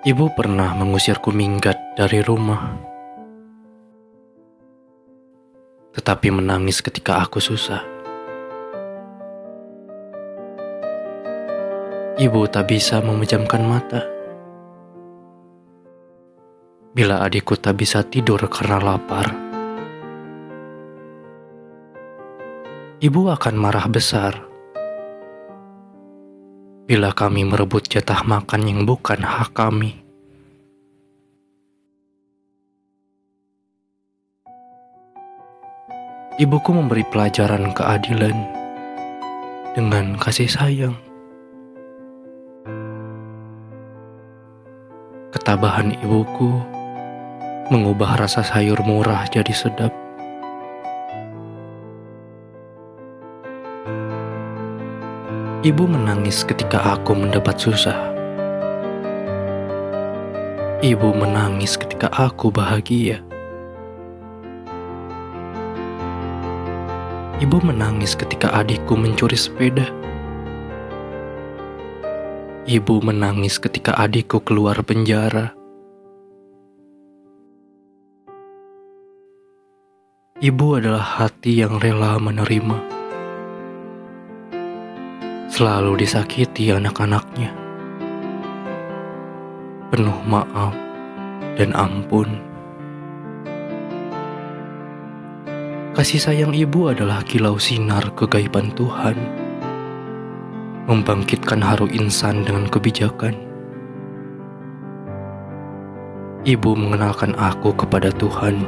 Ibu pernah mengusirku minggat dari rumah, tetapi menangis ketika aku susah. Ibu tak bisa memejamkan mata. Bila adikku tak bisa tidur karena lapar, ibu akan marah besar bila kami merebut jatah makan yang bukan hak kami. Ibuku memberi pelajaran keadilan dengan kasih sayang. Ketabahan ibuku mengubah rasa sayur murah jadi sedap. Ibu menangis ketika aku mendapat susah. Ibu menangis ketika aku bahagia. Ibu menangis ketika adikku mencuri sepeda. Ibu menangis ketika adikku keluar penjara. Ibu adalah hati yang rela menerima selalu disakiti anak-anaknya. Penuh maaf dan ampun. Kasih sayang ibu adalah kilau sinar kegaiban Tuhan, membangkitkan haru insan dengan kebijakan. Ibu mengenalkan aku kepada Tuhan